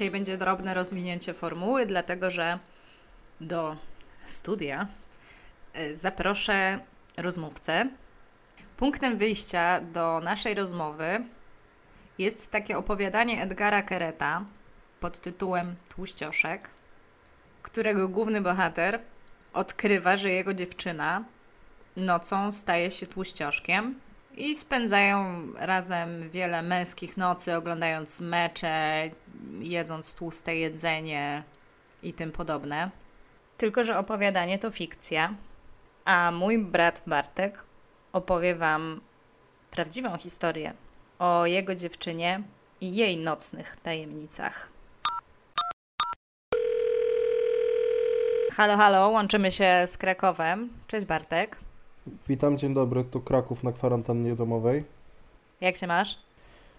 Dzisiaj będzie drobne rozwinięcie formuły, dlatego że do studia y, zaproszę rozmówcę. Punktem wyjścia do naszej rozmowy jest takie opowiadanie Edgara Kereta pod tytułem Tłuścioszek, którego główny bohater odkrywa, że jego dziewczyna nocą staje się tłuścioszkiem i spędzają razem wiele męskich nocy, oglądając mecze, jedząc tłuste jedzenie i tym podobne. Tylko, że opowiadanie to fikcja, a mój brat Bartek opowie Wam prawdziwą historię o jego dziewczynie i jej nocnych tajemnicach. Halo, halo, łączymy się z Krakowem. Cześć Bartek. Witam, dzień dobry, tu Kraków na kwarantannie domowej. Jak się masz?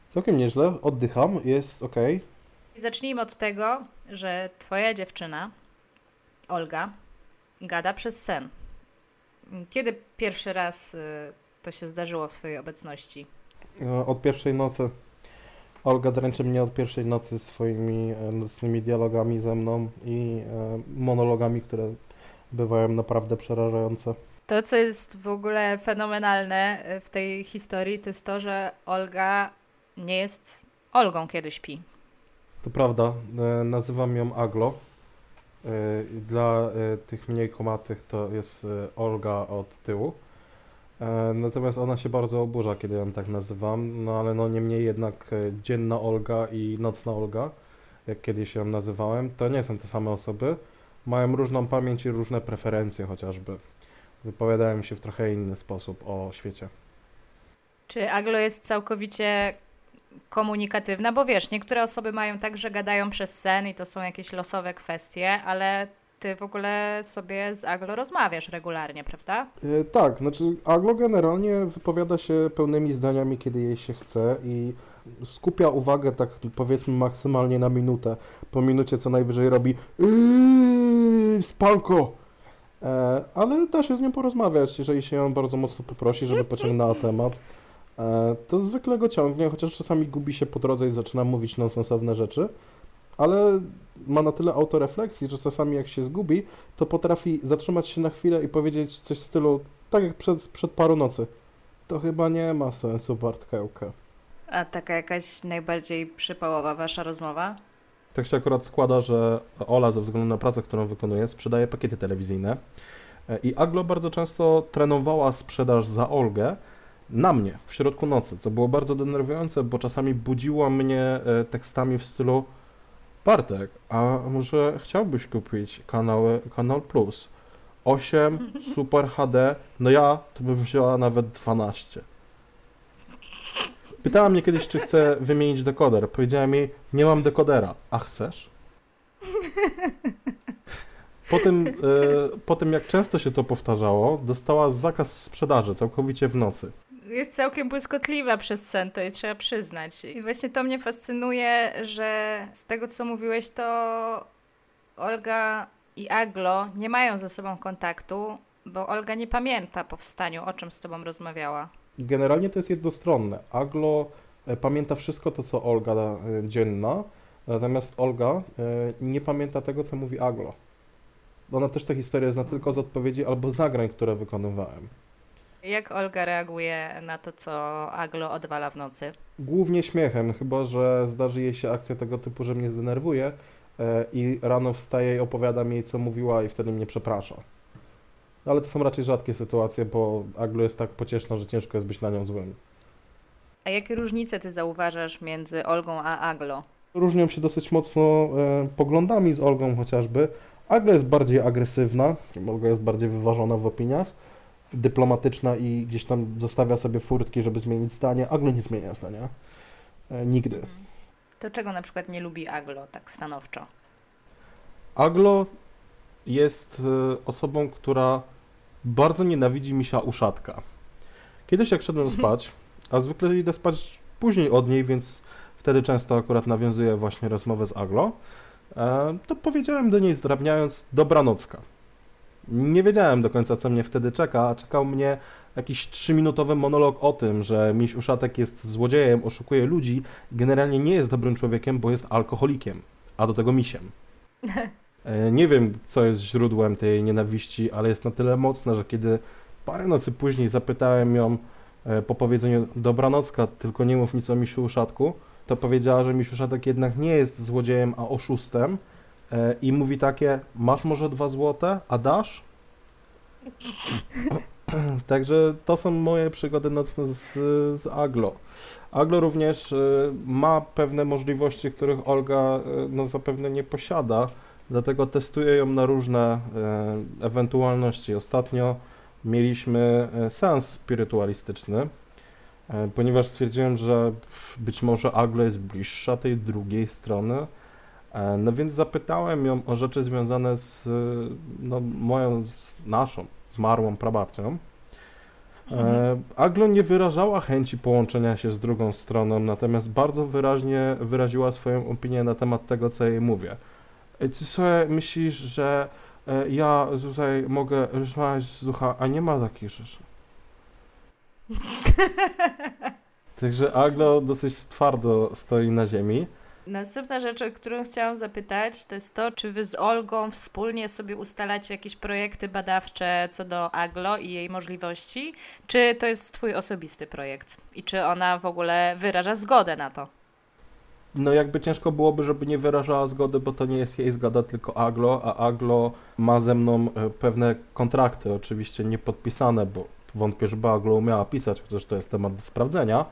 Całkiem nieźle, oddycham, jest ok. Zacznijmy od tego, że twoja dziewczyna, Olga, gada przez sen. Kiedy pierwszy raz y, to się zdarzyło w swojej obecności? E, Od pierwszej nocy. Olga dręczy mnie od pierwszej nocy swoimi e, nocnymi dialogami ze mną i e, monologami, które bywają naprawdę przerażające. To, co jest w ogóle fenomenalne y, w tej historii, to jest to, że Olga nie jest Olgą, kiedy śpi. To prawda, e, nazywam ją Aglo. E, Dla e, tych mniej komatych to jest e, Olga od tyłu. E, Natomiast ona się bardzo oburza, kiedy ją tak nazywam, no ale no niemniej jednak e, dzienna Olga i nocna Olga, jak kiedyś ją nazywałem, to nie są te same osoby. Mają różną pamięć i różne preferencje chociażby. Wypowiadają się w trochę inny sposób o świecie. Czy Aglo jest całkowicie komunikatywna? Bo wiesz, niektóre osoby mają tak, że gadają przez sen i to są jakieś losowe kwestie, ale ty w ogóle sobie z Aglo rozmawiasz regularnie, prawda? E, Tak, znaczy Aglo generalnie wypowiada się pełnymi zdaniami, kiedy jej się chce i skupia uwagę tak powiedzmy maksymalnie na minutę. Po minucie co najwyżej robi "Yy, spanko! E, ale da się z nią porozmawiać, jeżeli się ją bardzo mocno poprosi, żeby pociągnęła temat. E, to zwykle go ciągnie, chociaż czasami gubi się po drodze i zaczyna mówić nonsensowne rzeczy, ale ma na tyle autorefleksji, że czasami jak się zgubi, to potrafi zatrzymać się na chwilę i powiedzieć coś w stylu, tak jak przed, przed paru nocy. To chyba nie ma sensu, Bartkełkę. A taka jakaś najbardziej przypałowa wasza rozmowa? Tak się akurat składa, że Ola ze względu na pracę, którą wykonuje, sprzedaje pakiety telewizyjne E, i Aglo bardzo często trenowała sprzedaż za Olgę na mnie w środku nocy, co było bardzo denerwujące, bo czasami budziła mnie e, tekstami w stylu Bartek, a może chciałbyś kupić kanał, kanał Plus? 8, Super HD, no ja to bym wzięła nawet 12. Pytała mnie kiedyś, czy chcę wymienić dekoder. Powiedziałem jej, nie mam dekodera. A chcesz? Po tym, e, po tym, jak często się to powtarzało, dostała zakaz sprzedaży całkowicie w nocy. Jest całkiem błyskotliwa przez sen, to i trzeba przyznać. I właśnie to mnie fascynuje, że z tego co mówiłeś, to Olga i Aglo nie mają ze sobą kontaktu, bo Olga nie pamięta po wstaniu, o czym z tobą rozmawiała. Generalnie to jest jednostronne. Aglo e, pamięta wszystko to, co Olga e, dzienna, natomiast Olga e, nie pamięta tego, co mówi Aglo. Ona też tę historię zna tylko z odpowiedzi albo z nagrań, które wykonywałem. Jak Olga reaguje na to, co Aglo odwala w nocy? Głównie śmiechem, chyba że zdarzy jej się akcja tego typu, że mnie zdenerwuje i rano wstaje i opowiadam jej, co mówiła i wtedy mnie przeprasza. Ale to są raczej rzadkie sytuacje, bo Aglo jest tak pocieszna, że ciężko jest być na nią złym. A jakie różnice ty zauważasz między Olgą a Aglo? Różnią się dosyć mocno e, poglądami z Olgą chociażby. Agla jest bardziej agresywna, Olga jest bardziej wyważona w opiniach, dyplomatyczna i gdzieś tam zostawia sobie furtki, żeby zmienić zdanie. Aglo nie zmienia zdania. E, nigdy. To czego na przykład nie lubi Aglo tak stanowczo? Aglo jest e, osobą, która bardzo nienawidzi misia uszatka. Kiedyś jak szedłem spać, a zwykle idę spać później od niej, więc wtedy często akurat nawiązuję właśnie rozmowę z Aglo, e, to powiedziałem do niej zdrabniając dobranocka. Nie wiedziałem do końca, co mnie wtedy czeka, a czekał mnie jakiś trzyminutowy monolog o tym, że miś uszatek jest złodziejem, oszukuje ludzi, generalnie nie jest dobrym człowiekiem, bo jest alkoholikiem. a do tego misiem. E, nie wiem, co jest źródłem tej nienawiści, ale jest na tyle mocna, że kiedy parę nocy później zapytałem ją e, po powiedzeniu dobranocka, tylko nie mów nic o misiu uszatku, to powiedziała, że misiu uszatek jednak nie jest złodziejem, a oszustem e, i mówi takie, masz może dwa złote, a dasz? Także to są moje przygody nocne z, z Aglo. Aglo również ma pewne możliwości, których Olga no, zapewne nie posiada dlatego testuję ją na różne e, ewentualności. Ostatnio mieliśmy e, seans spirytualistyczny, e, ponieważ stwierdziłem, że być może Aglo jest bliższa tej drugiej strony. No więc zapytałem ją o rzeczy związane z no, moją, z naszą, zmarłą prababcią. Mhm. Aglo nie wyrażała chęci połączenia się z drugą stroną, natomiast bardzo wyraźnie wyraziła swoją opinię na temat tego, co jej mówię. Czy sobie myślisz, że e, ja tutaj mogę rozmawiać z ducha, a nie ma takich rzeczy? Także Aglo dosyć twardo stoi na ziemi. Następna rzecz, o którą chciałam zapytać, to jest to, czy wy z Olgą wspólnie sobie ustalacie jakieś projekty badawcze co do Aglo i jej możliwości, czy to jest twój osobisty projekt i czy ona w ogóle wyraża zgodę na to? No jakby ciężko byłoby, żeby nie wyrażała zgody, bo to nie jest jej zgoda, tylko Aglo, a Aglo ma ze mną e, pewne kontrakty, oczywiście nie podpisane, bo wątpię, żeby Aglo umiała pisać, chociaż to jest temat do sprawdzenia,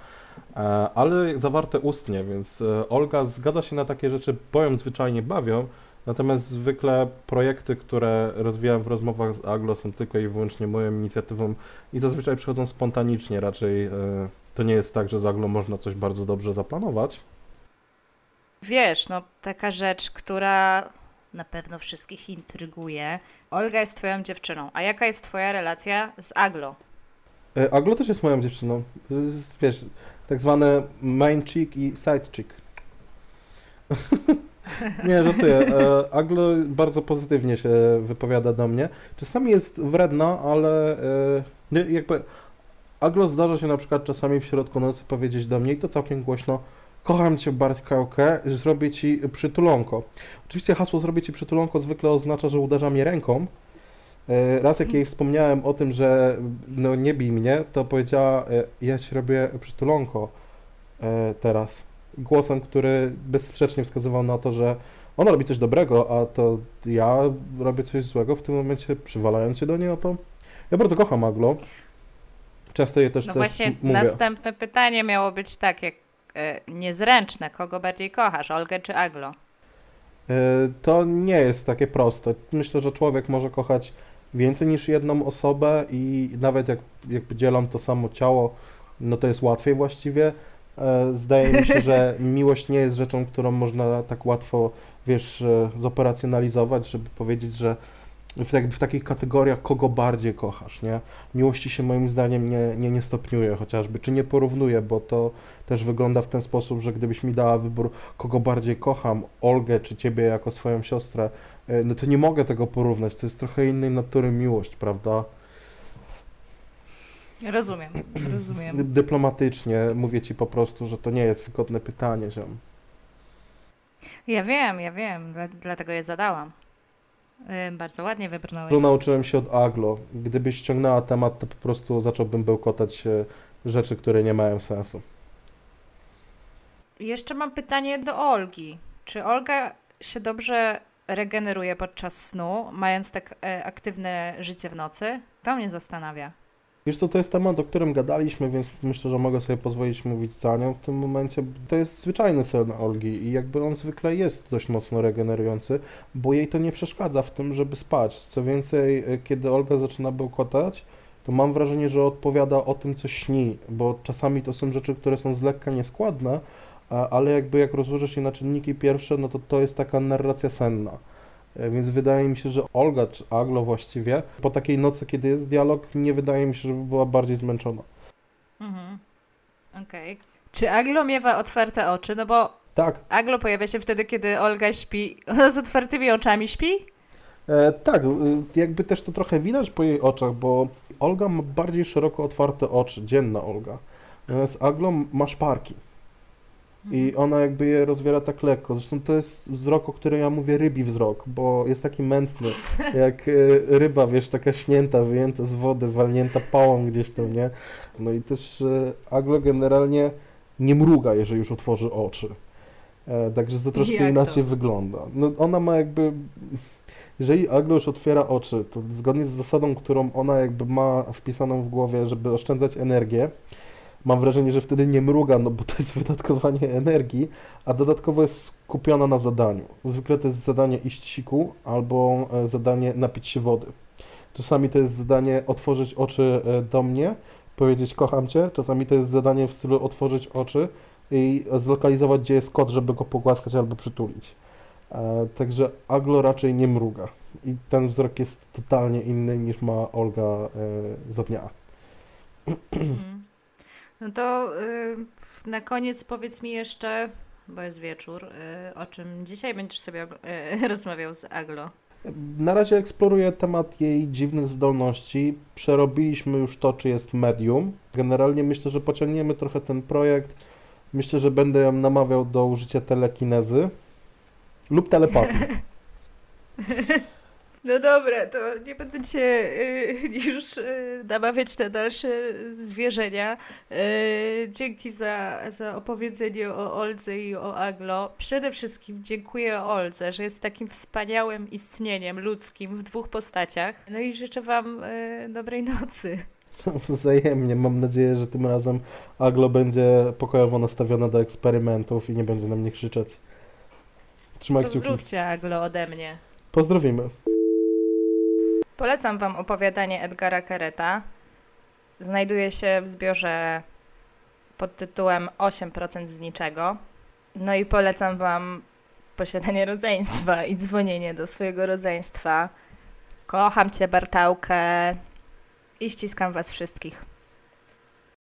e, ale zawarte ustnie, więc e, Olga zgadza się na takie rzeczy, bo ją zwyczajnie bawią, natomiast zwykle projekty, które rozwijam w rozmowach z Aglo są tylko i wyłącznie moją inicjatywą i zazwyczaj przychodzą spontanicznie, raczej to nie jest tak, że z Aglo można coś bardzo dobrze zaplanować. Wiesz, no taka rzecz, która na pewno wszystkich intryguje. Olga jest twoją dziewczyną, a jaka jest twoja relacja z Aglo? E, Aglo też jest moją dziewczyną. Wiesz, tak zwane main chick i side chick. Nie, żartuję. E, Aglo bardzo pozytywnie się wypowiada do mnie. Czasami jest wredna, ale e, jakby Aglo zdarza się na przykład czasami w środku nocy powiedzieć do mnie i to całkiem głośno kocham Cię Bartkałkę, zrobię Ci przytulonko. Oczywiście hasło zrobię Ci przytulonko zwykle oznacza, że uderza mnie ręką. E, raz jak jej wspomniałem o tym, że no nie bij mnie, to powiedziała, e, ja Ci robię przytulonko e, teraz. Głosem, który bezsprzecznie wskazywał na to, że ona robi coś dobrego, a to ja robię coś złego w tym momencie, przywalając się do niej o to. Ja bardzo kocham Aglo. Często je też No też właśnie, mówię. następne pytanie miało być takie, niezręczne. Kogo bardziej kochasz, Olgę czy Aglo? E, to nie jest takie proste. Myślę, że człowiek może kochać więcej niż jedną osobę i nawet jak jakby dzielą to samo ciało, no to jest łatwiej właściwie. E, zdaje mi się, że miłość nie jest rzeczą, którą można tak łatwo, wiesz, zoperacjonalizować, żeby powiedzieć, że w, tak, w takich kategoriach, kogo bardziej kochasz, nie? Miłości się moim zdaniem nie, nie, nie stopniuje chociażby, czy nie porównuje, bo to też wygląda w ten sposób, że gdybyś mi dała wybór, kogo bardziej kocham, Olgę czy ciebie jako swoją siostrę, e, no to nie mogę tego porównać, to jest trochę innej natury miłość, prawda? Rozumiem, rozumiem. Dyplomatycznie mówię ci po prostu, że to nie jest wygodne pytanie, ziom. Ja wiem, ja wiem, dlatego je zadałam. Bardzo ładnie wybrnąłeś. To nauczyłem się od Aglo. Gdybyś ściągnęła temat, to po prostu zacząłbym bełkotać rzeczy, które nie mają sensu. Jeszcze mam pytanie do Olgi. Czy Olga się dobrze regeneruje podczas snu, mając tak e, aktywne życie w nocy? To mnie zastanawia. Wiesz co, to jest temat, o którym gadaliśmy, więc myślę, że mogę sobie pozwolić mówić za nią w tym momencie. To jest zwyczajny sen Olgi i jakby on zwykle jest dość mocno regenerujący, bo jej to nie przeszkadza w tym, żeby spać. Co więcej, e, kiedy Olga zaczyna bełkotać, to mam wrażenie, że odpowiada o tym, co śni, bo czasami to są rzeczy, które są z lekka nieskładne, ale jakby jak rozłożysz je na czynniki pierwsze, no to to jest taka narracja senna. E, więc wydaje mi się, że Olga, czy Aglo właściwie, po takiej nocy, kiedy jest dialog, nie wydaje mi się, żeby była bardziej zmęczona. Mhm. Okej. Okay. Czy Aglo miewa otwarte oczy? No bo tak. Aglo pojawia się wtedy, kiedy Olga śpi. Ona z otwartymi oczami śpi? E, tak, jakby też to trochę widać po jej oczach, bo Olga ma bardziej szeroko otwarte oczy, dzienna Olga. Natomiast Aglo ma szparki. I ona jakby je rozwiera tak lekko. Zresztą to jest wzrok, o którym ja mówię rybi wzrok, bo jest taki mętny, jak y, ryba, wiesz, taka śnięta, wyjęta z wody, walnięta pałą gdzieś tam, nie? No i też y, Aglo generalnie nie mruga, jeżeli już otworzy oczy. E, także to troszkę Jak to? inaczej wygląda. No ona ma jakby... Jeżeli Aglo już otwiera oczy, to zgodnie z zasadą, którą ona jakby ma wpisaną w głowie, żeby oszczędzać energię, mam wrażenie, że wtedy nie mruga, no bo to jest wydatkowanie energii, a dodatkowo jest skupiona na zadaniu. Zwykle to jest zadanie iść siku albo e, zadanie napić się wody. Czasami to jest zadanie otworzyć oczy e, do mnie, powiedzieć kocham cię, czasami to jest zadanie w stylu otworzyć oczy i zlokalizować, gdzie jest kot, żeby go pogłaskać albo przytulić. E, Także Aglo raczej nie mruga. I ten wzrok jest totalnie inny niż ma Olga za dnia. Mhm. No to y, na koniec powiedz mi jeszcze, bo jest wieczór, y, o czym dzisiaj będziesz sobie y, rozmawiał z Aglo. Na razie eksploruję temat jej dziwnych zdolności. Przerobiliśmy już to, czy jest medium. Generalnie myślę, że pociągniemy trochę ten projekt. Myślę, że będę ją namawiał do użycia telekinezy lub telepatii. No dobra, to nie będę cię y, już y, namawiać na dalsze zwierzenia. Y, dzięki za, za opowiedzenie o Oldze i o Aglo. Przede wszystkim dziękuję Oldze, że jest takim wspaniałym istnieniem ludzkim w dwóch postaciach. No i życzę Wam dobrej nocy. Wzajemnie. Mam nadzieję, że tym razem Aglo będzie pokojowo nastawiona do eksperymentów i nie będzie na mnie krzyczeć. Trzymaj kciuki. Pozdrówcie Aglo ode mnie. Pozdrowimy. Polecam Wam opowiadanie Edgara Kereta. Znajduje się w zbiorze pod tytułem 8% z niczego. No i polecam Wam posiadanie rodzeństwa i dzwonienie do swojego rodzeństwa. Kocham Cię, Bartałkę i ściskam Was wszystkich.